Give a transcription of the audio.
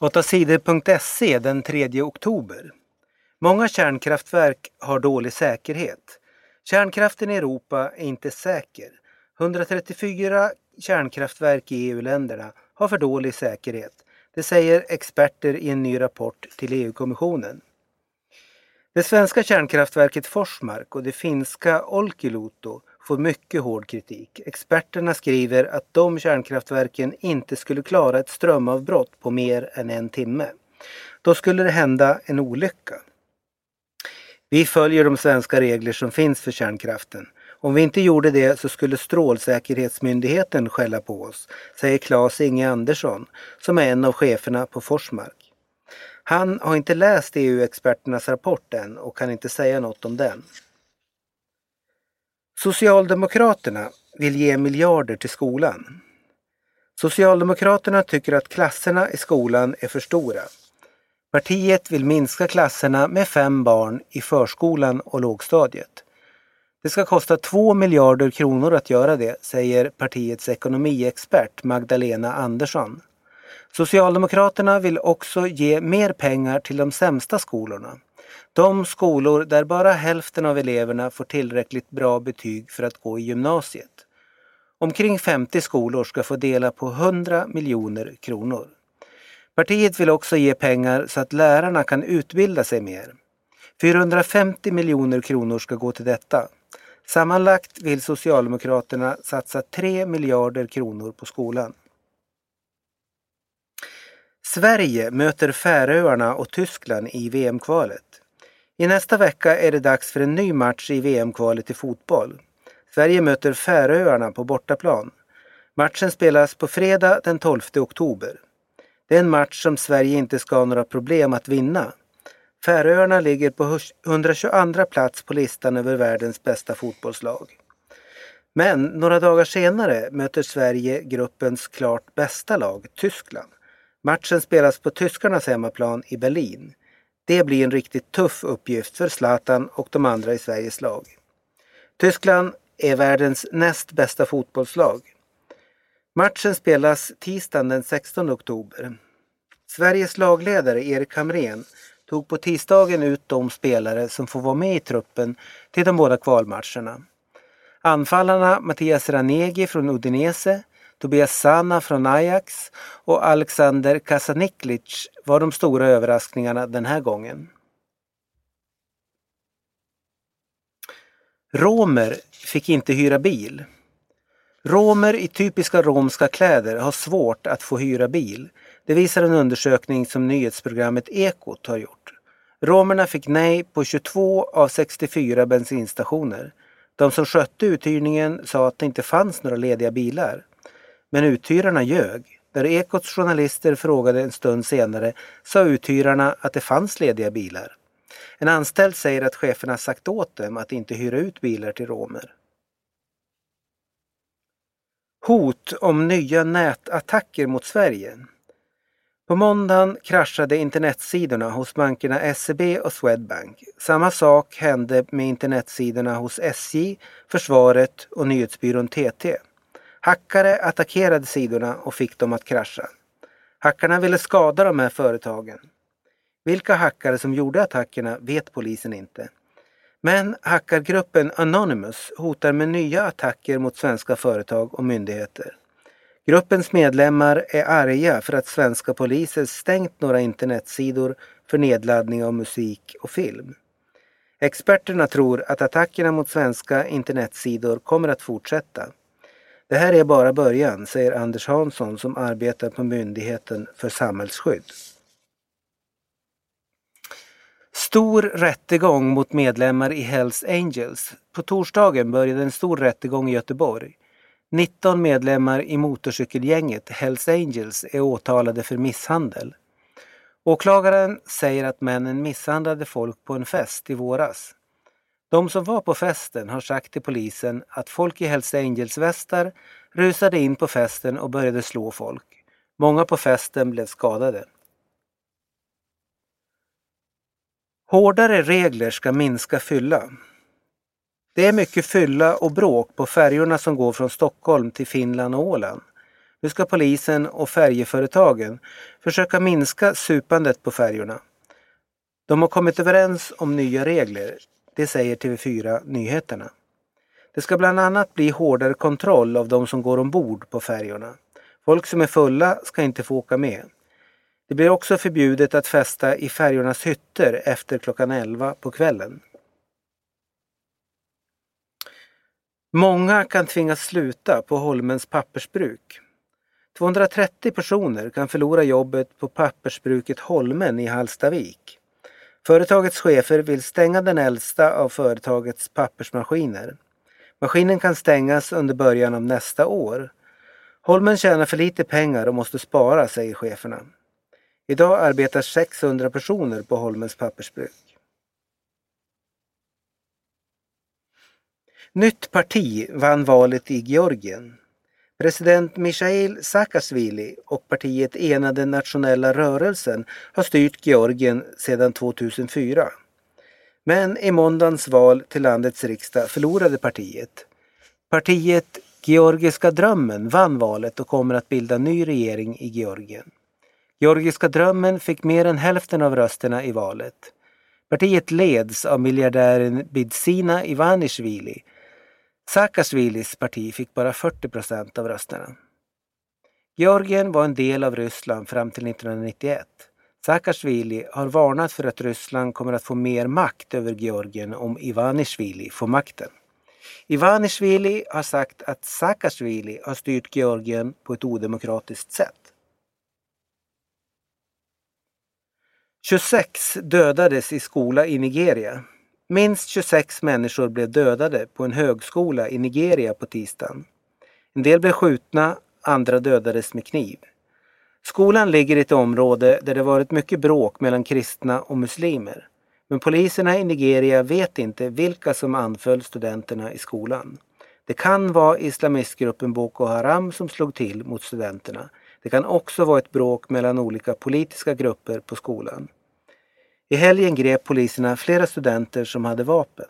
8sidor.se den 3 oktober. Många kärnkraftverk har dålig säkerhet. Kärnkraften i Europa är inte säker. 134 kärnkraftverk i EU-länderna har för dålig säkerhet. Det säger experter i en ny rapport till EU-kommissionen. Det svenska kärnkraftverket Forsmark och det finska Olkiluoto får mycket hård kritik. Experterna skriver att de kärnkraftverken inte skulle klara ett strömavbrott på mer än en timme. Då skulle det hända en olycka. Vi följer de svenska regler som finns för kärnkraften. Om vi inte gjorde det så skulle Strålsäkerhetsmyndigheten skälla på oss, säger Claes Inge Andersson som är en av cheferna på Forsmark. Han har inte läst EU-experternas rapport än och kan inte säga något om den. Socialdemokraterna vill ge miljarder till skolan. Socialdemokraterna tycker att klasserna i skolan är för stora. Partiet vill minska klasserna med fem barn i förskolan och lågstadiet. Det ska kosta 2 miljarder kronor att göra det, säger partiets ekonomiexpert Magdalena Andersson. Socialdemokraterna vill också ge mer pengar till de sämsta skolorna. De skolor där bara hälften av eleverna får tillräckligt bra betyg för att gå i gymnasiet. Omkring 50 skolor ska få dela på 100 miljoner kronor. Partiet vill också ge pengar så att lärarna kan utbilda sig mer. 450 miljoner kronor ska gå till detta. Sammanlagt vill Socialdemokraterna satsa 3 miljarder kronor på skolan. Sverige möter Färöarna och Tyskland i VM-kvalet. I nästa vecka är det dags för en ny match i VM-kvalet i fotboll. Sverige möter Färöarna på bortaplan. Matchen spelas på fredag den 12 oktober. Det är en match som Sverige inte ska ha några problem att vinna. Färöarna ligger på 122 plats på listan över världens bästa fotbollslag. Men några dagar senare möter Sverige gruppens klart bästa lag, Tyskland. Matchen spelas på tyskarnas hemmaplan i Berlin. Det blir en riktigt tuff uppgift för Zlatan och de andra i Sveriges lag. Tyskland är världens näst bästa fotbollslag. Matchen spelas tisdagen den 16 oktober. Sveriges lagledare Erik Hamrén tog på tisdagen ut de spelare som får vara med i truppen till de båda kvalmatcherna. Anfallarna Mattias Ranegi från Udinese, Tobias Sana från Ajax och Alexander Kasaniklic var de stora överraskningarna den här gången. Romer fick inte hyra bil. Romer i typiska romska kläder har svårt att få hyra bil. Det visar en undersökning som nyhetsprogrammet Ekot har gjort. Romerna fick nej på 22 av 64 bensinstationer. De som skötte uthyrningen sa att det inte fanns några lediga bilar. Men uthyrarna ljög. När Ekots journalister frågade en stund senare sa uthyrarna att det fanns lediga bilar. En anställd säger att cheferna sagt åt dem att inte hyra ut bilar till romer. Hot om nya nätattacker mot Sverige. På måndagen kraschade internetsidorna hos bankerna SEB och Swedbank. Samma sak hände med internetsidorna hos SJ, Försvaret och nyhetsbyrån TT. Hackare attackerade sidorna och fick dem att krascha. Hackarna ville skada de här företagen. Vilka hackare som gjorde attackerna vet polisen inte. Men hackargruppen Anonymous hotar med nya attacker mot svenska företag och myndigheter. Gruppens medlemmar är arga för att svenska poliser stängt några internetsidor för nedladdning av musik och film. Experterna tror att attackerna mot svenska internetsidor kommer att fortsätta. Det här är bara början, säger Anders Hansson som arbetar på Myndigheten för samhällsskydd. Stor rättegång mot medlemmar i Hells Angels. På torsdagen började en stor rättegång i Göteborg. 19 medlemmar i motorcykelgänget Hells Angels är åtalade för misshandel. Åklagaren säger att männen misshandlade folk på en fest i våras. De som var på festen har sagt till polisen att folk i Hells Angels-västar rusade in på festen och började slå folk. Många på festen blev skadade. Hårdare regler ska minska fylla. Det är mycket fylla och bråk på färjorna som går från Stockholm till Finland och Åland. Nu ska polisen och färjeföretagen försöka minska supandet på färjorna. De har kommit överens om nya regler. Det säger TV4 Nyheterna. Det ska bland annat bli hårdare kontroll av de som går ombord på färjorna. Folk som är fulla ska inte få åka med. Det blir också förbjudet att festa i färjornas hytter efter klockan 11 på kvällen. Många kan tvingas sluta på Holmens pappersbruk. 230 personer kan förlora jobbet på pappersbruket Holmen i Hallstavik. Företagets chefer vill stänga den äldsta av företagets pappersmaskiner. Maskinen kan stängas under början av nästa år. Holmen tjänar för lite pengar och måste spara, säger cheferna. Idag arbetar 600 personer på Holmens pappersbruk. Nytt parti vann valet i Georgien. President Mikhail Saakashvili och partiet Enade nationella rörelsen har styrt Georgien sedan 2004. Men i måndagens val till landets riksdag förlorade partiet. Partiet Georgiska drömmen vann valet och kommer att bilda ny regering i Georgien. Georgiska drömmen fick mer än hälften av rösterna i valet. Partiet leds av miljardären Bidzina Ivanishvili. Saakashvilis parti fick bara 40 procent av rösterna. Georgien var en del av Ryssland fram till 1991. Saakashvili har varnat för att Ryssland kommer att få mer makt över Georgien om Ivanishvili får makten. Ivanishvili har sagt att Saakashvili har styrt Georgien på ett odemokratiskt sätt. 26 dödades i skola i Nigeria. Minst 26 människor blev dödade på en högskola i Nigeria på tisdagen. En del blev skjutna, andra dödades med kniv. Skolan ligger i ett område där det varit mycket bråk mellan kristna och muslimer. Men poliserna i Nigeria vet inte vilka som anföll studenterna i skolan. Det kan vara islamistgruppen Boko Haram som slog till mot studenterna. Det kan också vara ett bråk mellan olika politiska grupper på skolan. I helgen grep poliserna flera studenter som hade vapen.